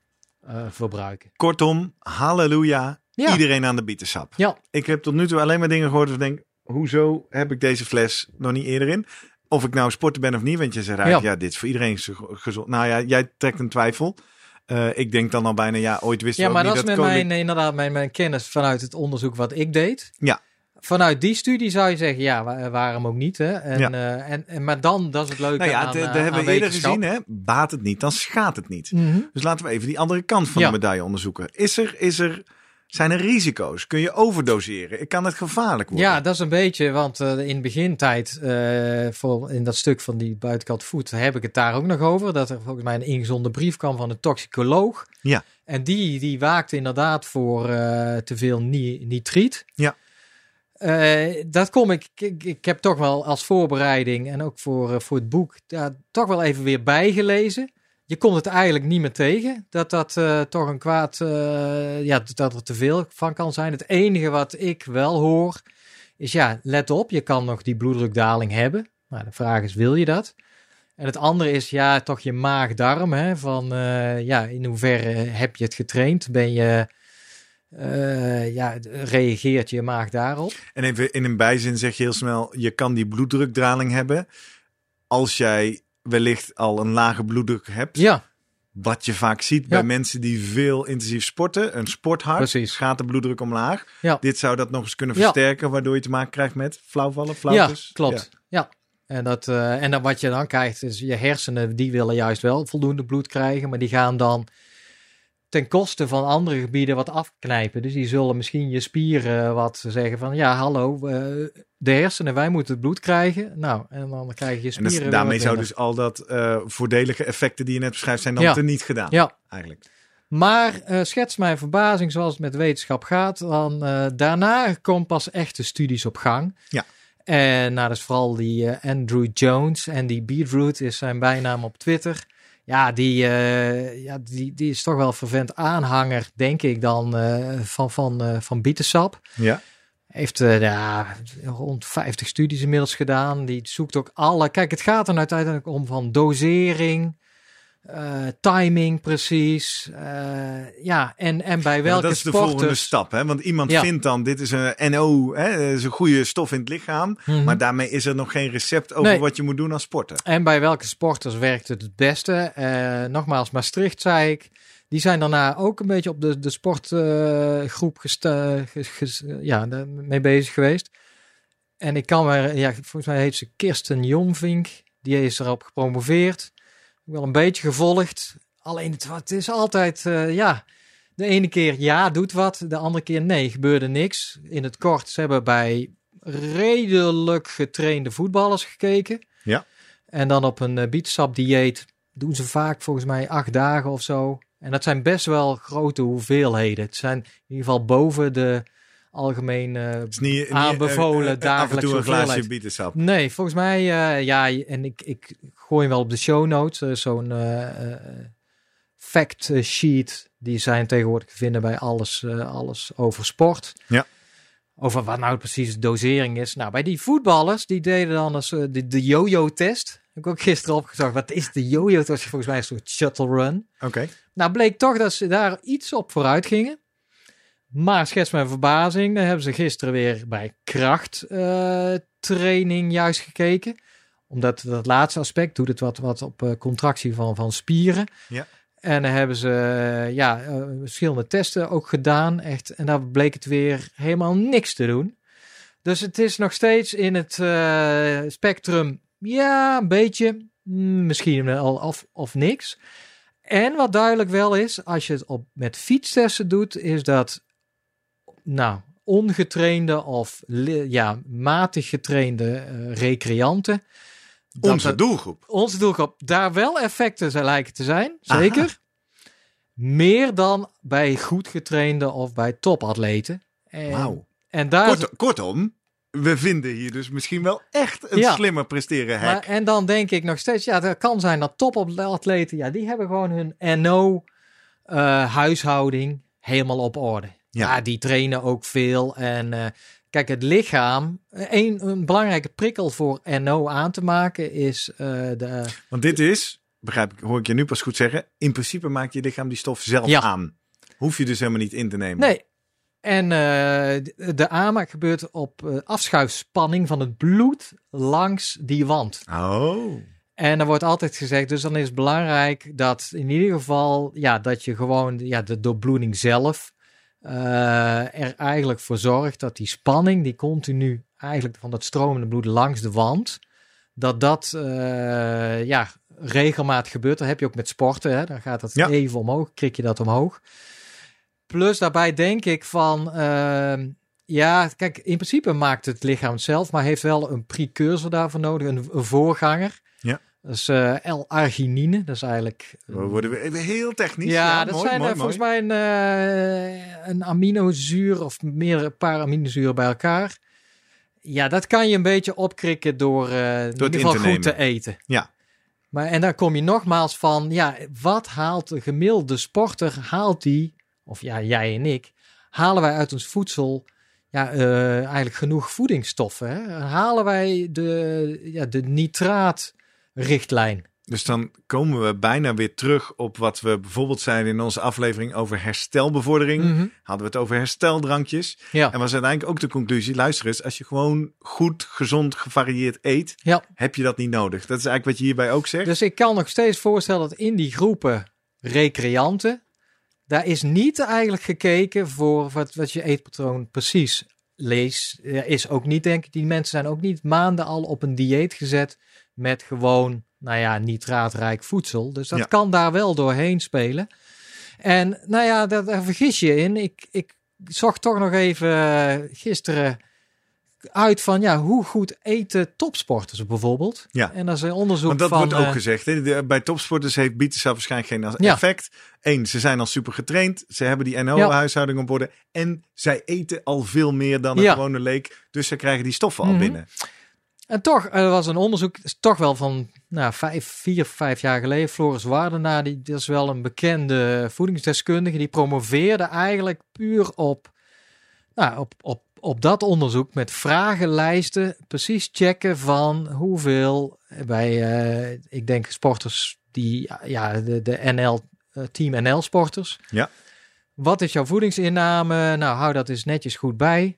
Speaker 2: verbruiken.
Speaker 1: Kortom, halleluja.
Speaker 2: Ja.
Speaker 1: Iedereen aan de bietensap.
Speaker 2: Ja.
Speaker 1: Ik heb tot nu toe alleen maar dingen gehoord ik denk, hoezo heb ik deze fles nog niet eerder in? Of ik nou sporter ben of niet, want je zegt eigenlijk, ja, dit is voor iedereen zo gezond. Nou ja, jij trekt een twijfel. Eh, ik denk dan al bijna, ja, ooit wist
Speaker 2: Ja, maar dat
Speaker 1: niet
Speaker 2: is
Speaker 1: dat
Speaker 2: met
Speaker 1: koning...
Speaker 2: mijn, inderdaad mijn, mijn kennis vanuit het onderzoek wat ik deed.
Speaker 1: Ja.
Speaker 2: Vanuit die studie zou je zeggen, ja, wa- waarom ook niet? Hè? En,
Speaker 1: Ja.
Speaker 2: eh, en, en, maar dan, dat is het leuke
Speaker 1: Nou ja,
Speaker 2: aan,
Speaker 1: de- de
Speaker 2: eh,
Speaker 1: hebben we eerder gezien, hè? Baat het niet, dan schaadt het niet.
Speaker 2: Mhm.
Speaker 1: Dus laten we even die andere kant van
Speaker 2: Ja.
Speaker 1: de medaille onderzoeken. Is er, is er, zijn er risico's? Kun je overdoseren? Kan het gevaarlijk worden?
Speaker 2: Ja, dat is een beetje, want eh, in begintijd, eh, voor in dat stuk van die buitenkant voet, heb ik het daar ook nog over. Dat er volgens mij een ingezonde brief kwam van een toxicoloog.
Speaker 1: Ja.
Speaker 2: En die, die waakte inderdaad voor eh, te veel ni nitriet.
Speaker 1: Ja.
Speaker 2: Dat kom ik, ik, ik heb toch wel als voorbereiding en ook voor, voor het boek, daar toch wel even weer bijgelezen. Je komt het eigenlijk niet meer tegen, dat dat eh, toch een kwaad, eh, ja, dat er te veel van kan zijn. Het enige wat ik wel hoor, is ja, let op, je kan nog die bloeddrukdaling hebben. Maar de vraag is, wil je dat? En het andere is, ja, toch je maag-darm, hè, van eh, ja, in hoeverre heb je het getraind? Ben je, ja, reageert je maag daarop?
Speaker 1: En even in een bijzin zeg je heel snel, je kan die bloeddrukdaling hebben als jij wellicht al een lage bloeddruk hebt.
Speaker 2: Ja,
Speaker 1: Wat je vaak ziet bij
Speaker 2: Ja.
Speaker 1: mensen die veel intensief sporten, een sporthart,
Speaker 2: Precies.
Speaker 1: gaat de bloeddruk omlaag.
Speaker 2: Ja.
Speaker 1: Dit zou dat nog eens kunnen
Speaker 2: Ja.
Speaker 1: versterken, waardoor je te maken krijgt met flauwvallen,
Speaker 2: ja
Speaker 1: flauwtes.
Speaker 2: klopt. Ja. En, dat, eh, en dan wat je dan krijgt, is je hersenen, die willen juist wel voldoende bloed krijgen, maar die gaan dan ten koste van andere gebieden wat afknijpen. Dus die zullen misschien je spieren wat zeggen van ja, hallo, uh, de hersenen, wij moeten het bloed krijgen. Nou, en dan krijg je spieren.
Speaker 1: En dus, daarmee zou dus al dat uh, voordelige effecten die je net beschrijft, zijn dan ja. niet gedaan.
Speaker 2: Ja.
Speaker 1: Eigenlijk.
Speaker 2: Maar uh, schets mijn verbazing zoals het met wetenschap gaat. Dan, daarna komen pas echte studies op gang.
Speaker 1: Ja.
Speaker 2: En nou, dat is vooral die Andrew Jones en die Beetroot is zijn bijnaam op Twitter ja, die, uh, ja die, die is toch wel vervent aanhanger, denk ik dan, uh, van, van, uh, van bietensap.
Speaker 1: Ja.
Speaker 2: Heeft ja, rond 50 studies inmiddels gedaan. Die zoekt ook alle. Kijk, het gaat er uiteindelijk om van dosering, uh, timing precies. Uh, ja, en, en bij welke ja,
Speaker 1: Dat is de
Speaker 2: sporters...
Speaker 1: volgende stap, hè? Want iemand ja. vindt dan, dit is een NO, hè? is een goede stof in het lichaam. Mm -hmm. Maar daarmee is er nog geen recept over nee. wat je moet doen als sporter.
Speaker 2: En bij welke sporters werkt het het beste? Uh, nogmaals, Maastricht zei ik. Die zijn daarna ook een beetje op de, de sportgroep ja, mee bezig geweest. En ik kan me, ja, volgens mij heet ze Kirsten Jongvink. Die is erop gepromoveerd wel een beetje gevolgd. Alleen het, het is altijd, uh, ja, de ene keer ja, doet wat, de andere keer nee, gebeurde niks. In het kort, ze hebben bij redelijk getrainde voetballers gekeken.
Speaker 1: Ja.
Speaker 2: En dan op een uh, beatsap dieet doen ze vaak volgens mij acht dagen of zo. En dat zijn best wel grote hoeveelheden. Het zijn in ieder geval boven de algemeen uh,
Speaker 1: niet,
Speaker 2: aanbevolen
Speaker 1: niet,
Speaker 2: dagelijkse
Speaker 1: toe een glaasje bietensap.
Speaker 2: Nee, volgens mij, uh, ja, en ik, ik gooi hem wel op de show notes, uh, zo'n fact sheet, die zijn tegenwoordig te vinden bij alles, alles over sport.
Speaker 1: Ja.
Speaker 2: Over wat nou precies de dosering is. Nou, bij die voetballers, die deden dan eens, de, de yo-yo-test. Heb ik ook gisteren opgezocht. Wat is de yo-yo-test? Volgens mij een soort shuttle run.
Speaker 1: Oké. Okay.
Speaker 2: Nou, bleek toch dat ze daar iets op vooruit gingen. Maar schets mijn verbazing, dan hebben ze gisteren weer bij krachttraining uh, juist gekeken. Omdat dat laatste aspect doet het wat, wat op uh, contractie van, van spieren.
Speaker 1: Ja.
Speaker 2: En dan hebben ze uh, ja, verschillende testen ook gedaan. Echt, en daar bleek het weer helemaal niks te doen. Dus het is nog steeds in het spectrum, ja, een beetje, misschien al of, of niks. En wat duidelijk wel is, als je het op, met fietstesten doet, is dat nou, ongetrainde of ja, matig getrainde uh, recreanten.
Speaker 1: Onze dat, doelgroep.
Speaker 2: Onze doelgroep. Daar wel effecten zijn lijken te zijn, zeker. Aha. Meer dan bij goed getrainde of bij topatleten.
Speaker 1: Wauw.
Speaker 2: En daar
Speaker 1: Kort, kortom, we vinden hier dus misschien wel echt een ja, slimmer presteren hack.
Speaker 2: Maar, en dan denk ik nog steeds, ja, het kan zijn dat topatleten, ja, die hebben gewoon hun NO uh, huishouding helemaal op orde. Ja. ja. die trainen ook veel. En uh, kijk, het lichaam. Een, een, belangrijke prikkel voor NO aan te maken is uh, de.
Speaker 1: Want dit is, begrijp ik, hoor ik je nu pas goed zeggen. In principe maakt je lichaam die stof zelf ja. aan. Hoef je dus helemaal niet in te nemen.
Speaker 2: Nee. En uh, de aanmaak gebeurt op afschuifspanning van het bloed langs die wand.
Speaker 1: Oh.
Speaker 2: En er wordt altijd gezegd, dus dan is het belangrijk dat in ieder geval, ja, dat je gewoon ja, de doorbloeding zelf er eigenlijk voor zorgt dat die spanning, die continu eigenlijk van dat stromende bloed langs de wand, dat dat uh, ja, regelmatig gebeurt. Dat heb je ook met sporten, hè? dan gaat dat ja. even omhoog, krik je dat omhoog. Plus daarbij denk ik van, uh, ja, kijk, in principe maakt het lichaam het zelf, maar heeft wel een precursor daarvoor nodig, een, een voorganger. Dat is uh, L-arginine. Dat is eigenlijk.
Speaker 1: We worden we even heel technisch.
Speaker 2: Ja,
Speaker 1: ja
Speaker 2: dat
Speaker 1: mooi,
Speaker 2: zijn
Speaker 1: mooi,
Speaker 2: uh, volgens
Speaker 1: mooi.
Speaker 2: mij een, uh, een aminozuur of meerdere paar aminozuren bij elkaar. Ja, dat kan je een beetje opkrikken door, door in ieder geval goed te eten.
Speaker 1: Ja.
Speaker 2: Maar en dan kom je nogmaals van, ja, wat haalt de gemiddelde sporter? Haalt die, of ja, jij en ik, halen wij uit ons voedsel ja, eigenlijk genoeg voedingsstoffen? Hè? Halen wij de, ja, de nitraat richtlijn.
Speaker 1: Dus dan komen we bijna weer terug op wat we bijvoorbeeld zeiden in onze aflevering over herstelbevordering.
Speaker 2: Mhm.
Speaker 1: Hadden we het over hersteldrankjes.
Speaker 2: Ja.
Speaker 1: En was uiteindelijk ook de conclusie, luister eens, als je gewoon goed, gezond, gevarieerd eet,
Speaker 2: Ja.
Speaker 1: heb je dat niet nodig. Dat is eigenlijk wat je hierbij ook zegt.
Speaker 2: Dus ik kan nog steeds voorstellen dat in die groepen recreanten, daar is niet eigenlijk gekeken voor wat, wat je eetpatroon precies leest. Er is ook niet, denk ik, die mensen zijn ook niet maanden al op een dieet gezet met gewoon, nou ja, nitraatrijk voedsel. Dus dat
Speaker 1: Ja.
Speaker 2: kan daar wel doorheen spelen. En nou ja, daar, daar vergis je in. Ik, ik zocht toch nog even uh, gisteren uit van ja, hoe goed eten topsporters bijvoorbeeld.
Speaker 1: Ja.
Speaker 2: En dat is een onderzoek
Speaker 1: Want dat
Speaker 2: van...
Speaker 1: wordt ook
Speaker 2: eh,
Speaker 1: gezegd. Hè? De- bij topsporters heeft bietensap waarschijnlijk geen
Speaker 2: Ja.
Speaker 1: effect. Eén, ze zijn al super getraind. Ze hebben die
Speaker 2: Ja.
Speaker 1: NO-huishouding op orde. En zij eten al veel meer dan een gewone leek. Dus ze krijgen die stoffen al
Speaker 2: Mhm.
Speaker 1: binnen.
Speaker 2: En toch, er was een onderzoek, is toch wel van nou, vijf, vier, vijf jaar geleden. Floris Waardenaar, die, dat is wel een bekende voedingsdeskundige. Die promoveerde eigenlijk puur op, nou, op, op, op dat onderzoek met vragenlijsten. Precies checken van hoeveel bij, eh, ik denk sporters die, ja, de, de NL, eh, Team NL sporters.
Speaker 1: Ja.
Speaker 2: Wat is jouw voedingsinname? Nou, hou dat eens netjes goed bij.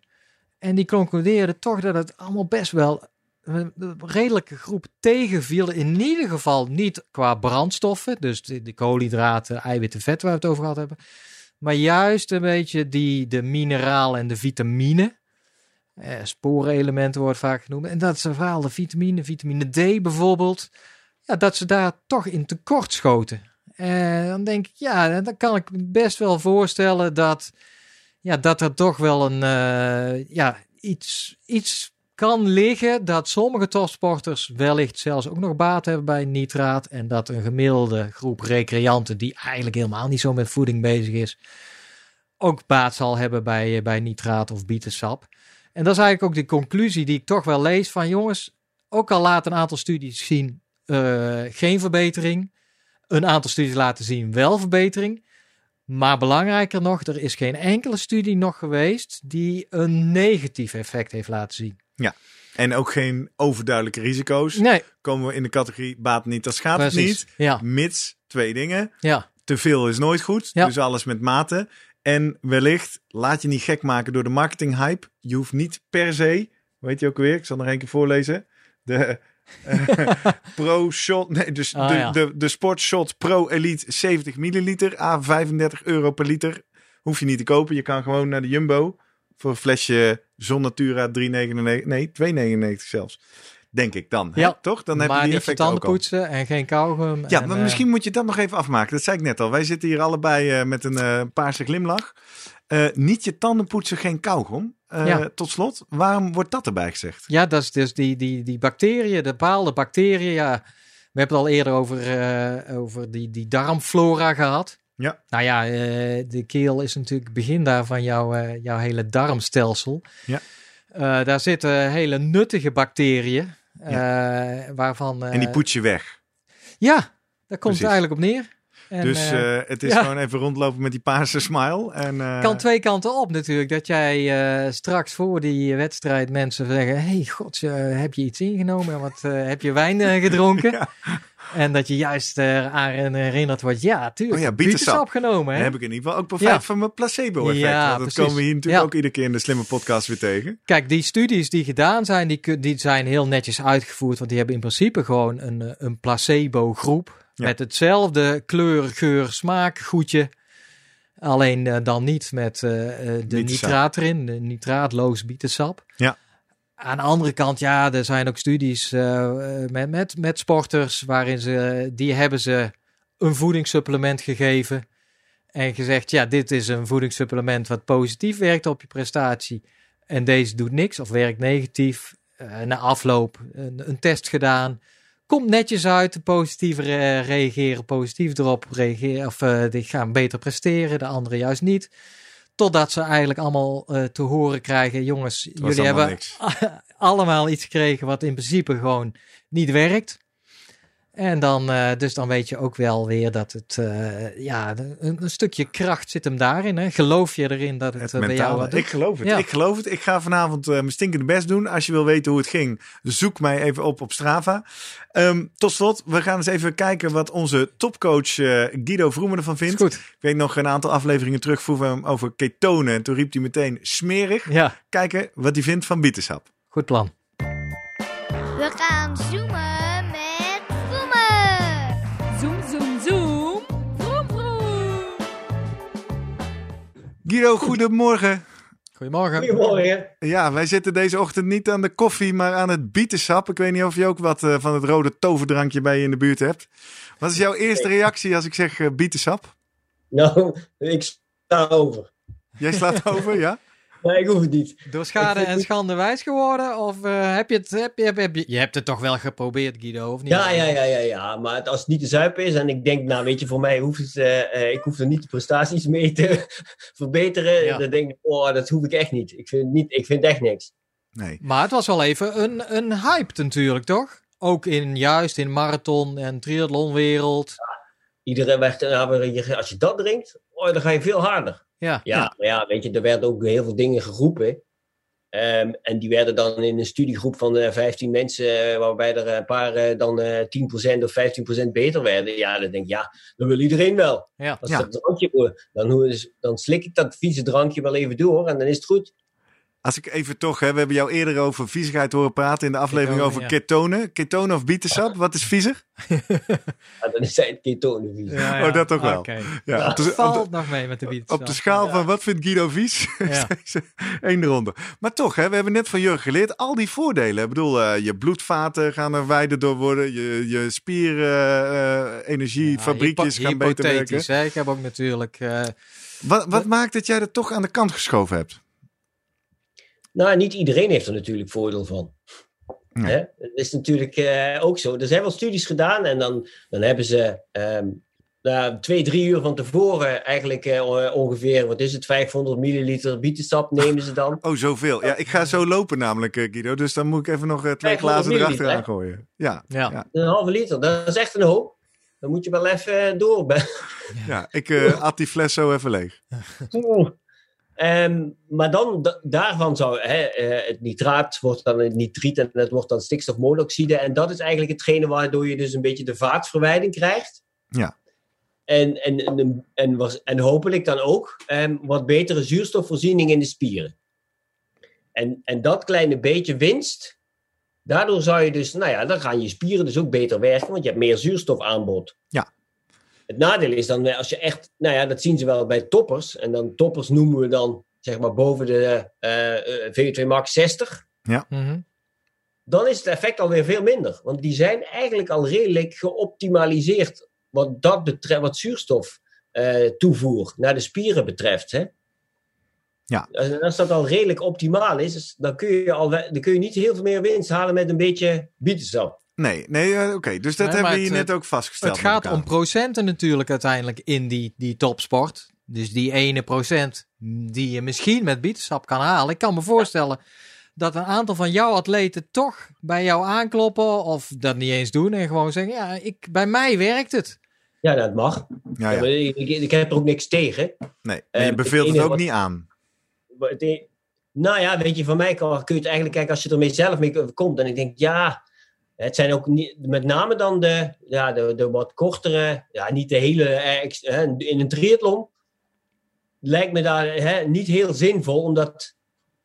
Speaker 2: En die concludeerde toch dat het allemaal best wel een redelijke groep tegenviel. In ieder geval niet qua brandstoffen, dus de, koolhydraten, eiwitten, vet waar we het over gehad hebben. Maar juist een beetje die, de mineralen en de vitamine. Eh, sporenelementen wordt vaak genoemd. En dat is vooral de vitamine, vitamine D bijvoorbeeld. Ja, dat ze daar toch in tekort schoten. En dan denk ik, ja, dan kan ik me best wel voorstellen dat, ja, dat er toch wel een, eh, ja, iets, iets kan liggen dat sommige topsporters wellicht zelfs ook nog baat hebben bij nitraat. En dat een gemiddelde groep recreanten die eigenlijk helemaal niet zo met voeding bezig is, ook baat zal hebben bij, eh, bij nitraat of bietensap. En dat is eigenlijk ook de conclusie die ik toch wel lees van jongens, ook al laat een aantal studies zien eh, geen verbetering. Een aantal studies laten zien wel verbetering. Maar belangrijker nog, er is geen enkele studie nog geweest die een negatief effect heeft laten zien.
Speaker 1: En ook geen overduidelijke risico's.
Speaker 2: Nee,
Speaker 1: Komen we in de categorie baat niet, dat schaadt het
Speaker 2: precies.
Speaker 1: niet.
Speaker 2: Ja,
Speaker 1: Mits twee dingen.
Speaker 2: ja,
Speaker 1: Te veel is nooit goed.
Speaker 2: Ja.
Speaker 1: Dus alles met mate. En wellicht, laat je niet gek maken door de marketinghype. Je hoeft niet per se, weet je ook weer, ik zal nog één keer voorlezen. De eh, Pro Shot, nee, dus
Speaker 2: Ah,
Speaker 1: de,
Speaker 2: ja.
Speaker 1: de, de Sport Shot Pro Elite 70 milliliter, a 35 euro per liter. Hoef je niet te kopen. Je kan gewoon naar de Jumbo voor een flesje Zon Natura 3,99, nee 2,99 zelfs. Denk ik dan. hè?
Speaker 2: Ja,
Speaker 1: Toch? Dan heb je die
Speaker 2: niet je
Speaker 1: effecten
Speaker 2: tanden poetsen en geen kauwgum.
Speaker 1: Ja,
Speaker 2: en,
Speaker 1: maar
Speaker 2: eh,
Speaker 1: misschien moet je dat nog even afmaken. Dat zei ik net al. Wij zitten hier allebei eh, met een eh, paarse glimlach. Niet je tanden poetsen, geen kauwgom.
Speaker 2: Ja.
Speaker 1: Tot slot, waarom wordt dat erbij gezegd?
Speaker 2: Ja, dat is dus die, die, die bacteriën, de bepaalde bacteriën. Ja, we hebben het al eerder over, over die, die darmflora gehad.
Speaker 1: Ja.
Speaker 2: Nou ja, eh, de keel is natuurlijk het begin daar van jouw, eh, jouw hele darmstelsel.
Speaker 1: Ja.
Speaker 2: Eh, daar zitten hele nuttige bacteriën. waarvan.
Speaker 1: en die poets je weg.
Speaker 2: Ja, daar komt
Speaker 1: Precies.
Speaker 2: het eigenlijk op neer. En,
Speaker 1: dus het is
Speaker 2: ja.
Speaker 1: gewoon even rondlopen met die paarse smile. En,
Speaker 2: kan twee kanten op natuurlijk. Dat jij straks voor die wedstrijd mensen zeggen... hey, god, heb je iets ingenomen? Wat, heb je wijn gedronken?
Speaker 1: Ja.
Speaker 2: En dat je juist eh, aan herinnerd wordt... Ja, tuurlijk,
Speaker 1: Oh ja,
Speaker 2: bietensap genomen. Hè?
Speaker 1: heb ik in ieder geval ook profijt
Speaker 2: Ja.
Speaker 1: van mijn placebo-effect.
Speaker 2: Ja,
Speaker 1: dat
Speaker 2: precies.
Speaker 1: komen we hier natuurlijk ook iedere keer in de slimme podcast weer tegen.
Speaker 2: Kijk, die studies die gedaan zijn... Die, die zijn heel netjes uitgevoerd. Want die hebben in principe gewoon een, eh, een placebo-groep... Met hetzelfde kleur, geur, smaak, goedje... Alleen eh, dan niet met de nitraat erin, de nitraatloos bietensap.
Speaker 1: Ja.
Speaker 2: Aan de andere kant, ja, er zijn ook studies eh, eh, met, met, met sporters waarin ze, die hebben ze een voedingssupplement gegeven. En gezegd, ja, dit is een voedingssupplement wat positief werkt op je prestatie. En deze doet niks of werkt negatief. Eh, na afloop een, een test gedaan. Komt netjes uit, re- reageren positief erop, reageren, of eh, die gaan beter presteren, de anderen juist niet. Totdat ze eigenlijk allemaal eh, te horen krijgen, jongens, jullie hebben allemaal iets gekregen wat in principe gewoon niet werkt. En dan, eh, dus dan weet je ook wel weer dat het, eh, ja, een, een stukje kracht zit hem daarin. Hè? Geloof je erin dat het,
Speaker 1: Het
Speaker 2: eh, bij jou wat doet?
Speaker 1: Ik geloof het.
Speaker 2: Ja.
Speaker 1: Ik geloof het. Ik ga vanavond mijn stinkende best doen. Als je wil weten hoe het ging, zoek mij even op op Strava. Ehm, tot slot, we gaan eens even kijken wat onze topcoach eh, Guido Vroemen ervan vindt.
Speaker 2: goed.
Speaker 1: Ik weet nog een aantal afleveringen terug vroegen we hem over ketonen. En toen riep hij meteen smerig.
Speaker 2: Ja,
Speaker 1: Kijken wat hij vindt van bietensap.
Speaker 2: goed plan.
Speaker 3: We gaan zoomen
Speaker 1: Guido, goedemorgen.
Speaker 2: Goedemorgen.
Speaker 4: Goedemorgen.
Speaker 1: Ja, wij zitten deze ochtend niet aan de koffie, maar aan het bietensap. Ik weet niet of je ook wat eh, van het rode toverdrankje bij je in de buurt hebt. Wat is jouw eerste reactie als ik zeg eh, bietensap?
Speaker 4: Nou, ik sta over.
Speaker 1: Jij slaat over, ja?
Speaker 4: Nee, ik hoef het niet.
Speaker 2: Door schade en schande wijs geworden? Of eh, heb je het... Heb je, heb, heb je, je hebt het toch wel geprobeerd, Guido, of niet?
Speaker 4: Ja, ja, ja, ja, ja. Maar het- als het niet te zuipen is en ik denk, nou weet je, voor mij hoeft het, eh, eh, ik hoef er niet de prestaties mee te verbeteren.
Speaker 2: Ja.
Speaker 4: Dan denk ik, oh, dat hoef ik echt niet. Ik vind, niet, ik vind echt niks.
Speaker 1: Nee.
Speaker 2: Maar het was wel even een, een hype natuurlijk, toch? Ook in, juist in marathon- en triathlonwereld.
Speaker 4: Iedereen werd, ja, je- als je dat drinkt, oh, dan ga je veel harder.
Speaker 2: Ja.
Speaker 4: Ja, maar ja, weet je, er werden ook heel veel dingen geroepen. Ehm, en die werden dan in een studiegroep van eh 15 mensen, eh, waarbij er een paar eh, dan eh 10% of 15% beter werden. Ja, dan denk ik, ja, dat wil iedereen wel.
Speaker 2: Ja.
Speaker 4: Als
Speaker 1: Ja.
Speaker 4: dat drankje, dan, dan slik ik dat vieze drankje wel even door en dan is het goed.
Speaker 1: Als ik even toch, hè, we hebben jou eerder over viezigheid horen praten in de aflevering over
Speaker 2: ja.
Speaker 1: ketonen. Ketonen of bietensap, wat is viezer?
Speaker 4: Ja, dan is het ketonen vies.
Speaker 2: Ja,
Speaker 1: Oh, dat toch wel. Ja, op, de, op,
Speaker 2: Valt nog mee met de bieten.
Speaker 1: op de schaal van wat vindt Guido vies?
Speaker 2: Ja.
Speaker 1: Eén ronde. Maar toch, hè, we hebben net van Jurgen geleerd, al die voordelen. Ik bedoel, eh, je bloedvaten gaan er wijder door worden. Je, je spierenergiefabriekjes
Speaker 2: Ja,
Speaker 1: gaan beter werken.
Speaker 2: hè. Ik heb ook natuurlijk... eh,
Speaker 1: Wat, wat maakt dat jij dat toch aan de kant geschoven hebt?
Speaker 4: Nou, niet iedereen heeft er natuurlijk voordeel van.
Speaker 1: Nee.
Speaker 4: Hè? Het is natuurlijk eh, ook zo. Er zijn wel studies gedaan en dan, dan hebben ze ehm, nou, twee, drie uur van tevoren eigenlijk eh, ongeveer, wat is het, 500 milliliter bietensap nemen ze dan.
Speaker 1: Oh, zoveel. Ja, ik ga zo lopen namelijk, eh, Guido. Dus dan moet ik even nog twee
Speaker 4: 500
Speaker 1: glazen erachteraan
Speaker 4: hè?
Speaker 1: gooien. Ja,
Speaker 2: Ja.
Speaker 1: ja.
Speaker 4: Een halve liter, dat is echt een hoop. Dan moet je wel even door.
Speaker 1: ja. Ik eh at die fles zo even leeg.
Speaker 4: Ehm, maar dan, da- daarvan zou hè, eh, het nitraat wordt dan het nitriet en het wordt dan stikstofmonoxide. En dat is eigenlijk hetgene waardoor je dus een beetje de vaatverwijding krijgt.
Speaker 1: Ja.
Speaker 4: En, en, en, en, was- en hopelijk dan ook ehm, wat betere zuurstofvoorziening in de spieren. En, en dat kleine beetje winst, daardoor zou je dus, nou ja, dan gaan je spieren dus ook beter werken, want je hebt meer zuurstofaanbod.
Speaker 1: Ja.
Speaker 4: Het nadeel is dan, eh, als je echt, nou ja, dat zien ze wel bij toppers. En dan toppers noemen we dan, zeg maar, boven de eh, eh, VO2 max 60.
Speaker 2: mhm.
Speaker 4: Dan is het effect alweer veel minder. Want die zijn eigenlijk al redelijk geoptimaliseerd wat dat betreft, wat zuurstof eh, toevoer naar de spieren betreft. Hè?
Speaker 1: Ja.
Speaker 4: Als dat al redelijk optimaal is, dan kun je, al, dan kun je niet heel veel meer winst halen met een beetje bietensap.
Speaker 1: Nee, nee eh, oké. Dus dat
Speaker 2: Nee,
Speaker 1: hebben we hier
Speaker 2: het,
Speaker 1: net ook vastgesteld.
Speaker 2: Het gaat om procenten natuurlijk uiteindelijk in die, die topsport. Dus die ene procent die je misschien met bietensap kan halen. Ik kan me voorstellen dat een aantal van jouw atleten toch bij jou aankloppen of dat niet eens doen en gewoon zeggen, ja, ik, bij mij werkt het.
Speaker 4: Ja, dat mag.
Speaker 1: Ja,
Speaker 4: Ik, ik, ik heb er ook niks tegen.
Speaker 1: Nee,
Speaker 4: Eh,
Speaker 1: en je
Speaker 4: het
Speaker 1: beveelt het ook
Speaker 4: wat-
Speaker 1: niet aan.
Speaker 4: Het e- Nou ja, weet je, van mij kan, kun je het eigenlijk kijken als je ermee zelf mee komt. En ik denk, ja, het zijn ook niet, met name dan de, ja, de, de wat kortere, ja, niet de hele, eh, hè, in een triathlon lijkt me daar hè, niet heel zinvol, omdat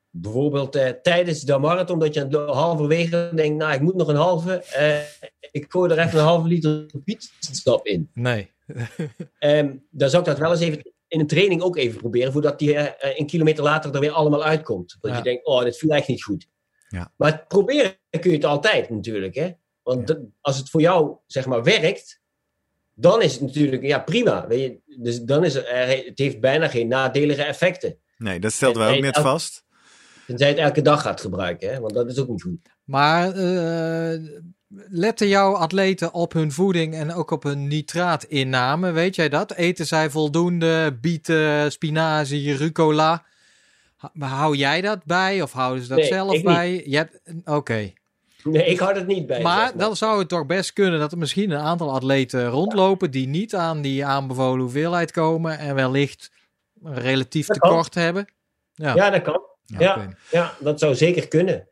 Speaker 4: bijvoorbeeld eh, tijdens de marathon, dat je aan halverwege denkt, nou, ik moet nog een halve, eh, ik gooi er even een halve liter pietstap in.
Speaker 2: Nee.
Speaker 4: Ehm, dan zou ik dat wel eens even in een training ook even proberen, voordat die eh, een kilometer later er weer allemaal uitkomt. Dat
Speaker 2: Ja.
Speaker 4: je denkt, oh, dit viel echt niet goed.
Speaker 1: Ja.
Speaker 4: Maar het proberen kun je het altijd natuurlijk. Hè? Want als het voor jou, zeg maar, werkt, dan is het natuurlijk, ja, prima. Weet je? Dus dan is er, er- het heeft bijna geen nadelige effecten.
Speaker 1: Nee, dat stelden wij ook net
Speaker 4: elk-
Speaker 1: vast.
Speaker 4: Tenzij je het elke dag gaat gebruiken, hè? want dat is ook niet goed.
Speaker 2: Maar eh, letten jouw atleten op hun voeding en ook op hun nitraatinname? Weet jij dat? Eten zij voldoende bieten, spinazie, rucola? Hou jij dat bij of houden ze dat
Speaker 4: Nee,
Speaker 2: zelf bij? Oké.
Speaker 4: Nee, ik houd het niet bij.
Speaker 2: Maar
Speaker 4: zeg
Speaker 2: dan zou het toch best kunnen dat er misschien een aantal atleten rondlopen die niet aan die aanbevolen hoeveelheid komen en wellicht een relatief
Speaker 4: Dat kan.
Speaker 2: tekort hebben. Ja,
Speaker 4: Ja, dat kan. Ja, ja, dat zou zeker kunnen.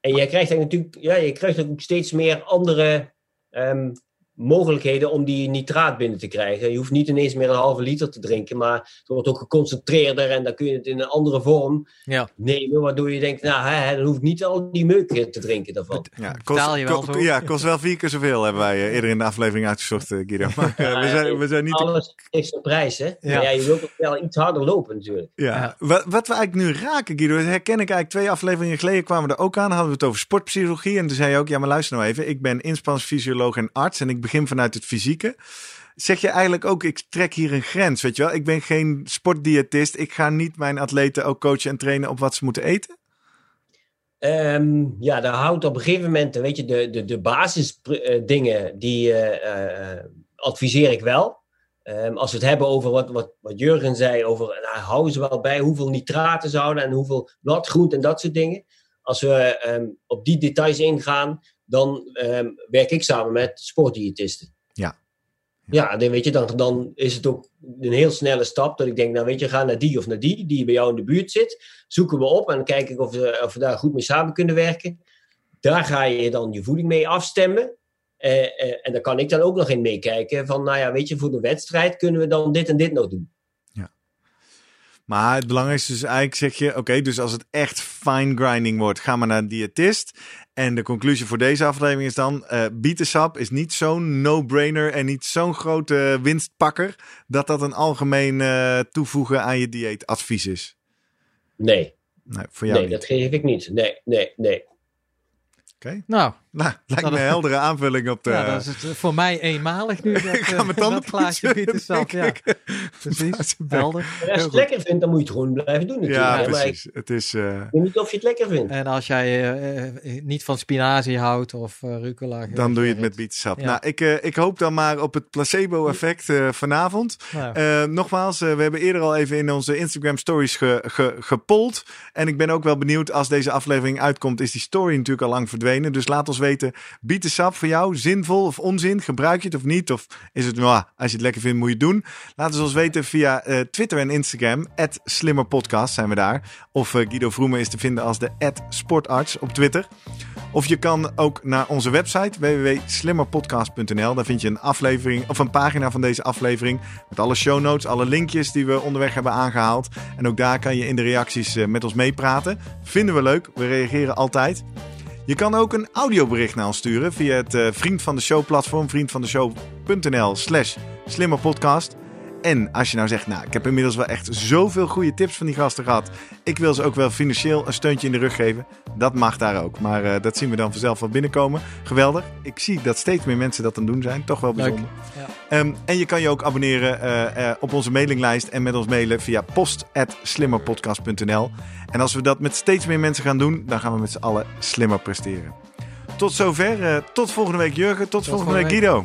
Speaker 4: En jij krijgt dan natuurlijk, ja, je krijgt ook steeds meer andere ehm, mogelijkheden om die nitraat binnen te krijgen. Je hoeft niet ineens meer een halve liter te drinken, maar het wordt ook geconcentreerder en dan kun je het in een andere vorm
Speaker 2: Ja.
Speaker 4: nemen, waardoor je denkt, nou, hè, dan hoef ik niet al die meuk te drinken daarvan.
Speaker 1: Ja,
Speaker 2: je wel
Speaker 1: ko- ja, kost wel vier keer zoveel, hebben wij eh, eerder in de aflevering uitgezocht, eh, Guido. Maar eh, we, zijn, we zijn niet...
Speaker 4: Alles heeft zijn prijs, hè? Maar ja, je wilt ook wel iets harder lopen natuurlijk.
Speaker 1: Ja.
Speaker 2: Ja.
Speaker 1: Wat, wat we eigenlijk nu raken, Guido, herken ik eigenlijk twee afleveringen geleden kwamen we er ook aan. Hadden we het over sportpsychologie. En toen zei je ook, ja, maar luister nou even. Ik ben inspanningsfysioloog en arts. En ik begin vanuit het fysieke. Zeg je eigenlijk ook, ik trek hier een grens, weet je wel? Ik ben geen sportdiëtist. Ik ga niet mijn atleten ook coachen en trainen op wat ze moeten eten.
Speaker 4: Ehm, ja, daar houdt op een gegeven moment, weet je, de, de, de basisdingen, die eh, eh, adviseer ik wel. Ehm, als we het hebben over wat, wat, wat Jurgen zei, over nou, houden ze wel bij hoeveel nitraten zouden en hoeveel bladgroente en dat soort dingen. Als we ehm, op die details ingaan, dan werk ik samen met sportdiëtisten.
Speaker 1: Ja.
Speaker 4: Ja, dan, weet je, dan, dan is het ook een heel snelle stap dat ik denk, nou weet je, ga naar die of naar die, die bij jou in de buurt zit. Zoeken we op en dan kijk ik of we, of we daar goed mee samen kunnen werken. Daar ga je dan je voeding mee afstemmen. Eh, eh, en daar kan ik dan ook nog in meekijken van, nou ja, weet je, voor de wedstrijd kunnen we dan dit en dit nog doen.
Speaker 1: Ja. Maar het belangrijkste is eigenlijk zeg je, oké, dus als het echt fine grinding wordt, ga maar naar een diëtist. En de conclusie voor deze aflevering is dan: uh, bietensap is niet zo'n no-brainer en niet zo'n grote winstpakker dat dat een algemeen uh, toevoegen aan je dieetadvies is.
Speaker 4: Nee.
Speaker 1: Nee, voor jou
Speaker 4: nee dat geef ik niet. Nee, nee, nee.
Speaker 1: Oké.
Speaker 2: Nou,
Speaker 1: nou, lijkt me een heldere aanvulling op de...
Speaker 2: Ja, dat is het voor mij eenmalig nu. Dat,
Speaker 1: ik ga mijn tanden
Speaker 2: dat glaasje bietensap, ja. Precies, helder.
Speaker 4: als je het lekker vindt, dan moet je het gewoon blijven doen natuurlijk.
Speaker 1: Ja, precies. Het is... Uh...
Speaker 4: Ik weet niet of je het lekker vindt.
Speaker 2: En als jij uh, niet van spinazie houdt of uh, rucola...
Speaker 1: Dan doe je het met bietensap. Ja. Nou, ik, ik hoop dan maar op het placebo-effect vanavond. Nou. nogmaals, we hebben eerder al even in onze Instagram stories ge, ge, gepolld. En ik ben ook wel benieuwd, als deze aflevering uitkomt, is die story natuurlijk al lang verdwenen. Dus laat ons weten, bietensap voor jou zinvol of onzin? Gebruik je het of niet? Of is het, nou, als je het lekker vindt, moet je het doen? Laat het ons weten via uh, Twitter en Instagram. Slimmerpodcast zijn we daar. Of uh, Guido Vroemen is te vinden als de sportarts op Twitter. Of je kan ook naar onze website www.slimmerpodcast.nl. Daar vind je een aflevering of een pagina van deze aflevering met alle show notes, alle linkjes die we onderweg hebben aangehaald. En ook daar kan je in de reacties uh, met ons meepraten. Vinden we leuk. We reageren altijd. Je kan ook een audiobericht naar ons sturen via het uh, Vriend van de Show platform, vriendvandeshow.nl slash slimmerpodcast. En als je nou zegt, nou, ik heb inmiddels wel echt zoveel goede tips van die gasten gehad. Ik wil ze ook wel financieel een steuntje in de rug geven. Dat mag daar ook. Maar uh, dat zien we dan vanzelf wel binnenkomen. Geweldig. Ik zie dat steeds meer mensen dat aan doen zijn. Toch wel bijzonder. Ja. Um, en je kan je ook abonneren uh, uh, op onze mailinglijst en met ons mailen via post.slimmerpodcast.nl. En als we dat met steeds meer mensen gaan doen, dan gaan we met z'n allen slimmer presteren. Tot zover. tot volgende week Jurgen. Tot, tot volgende week Guido.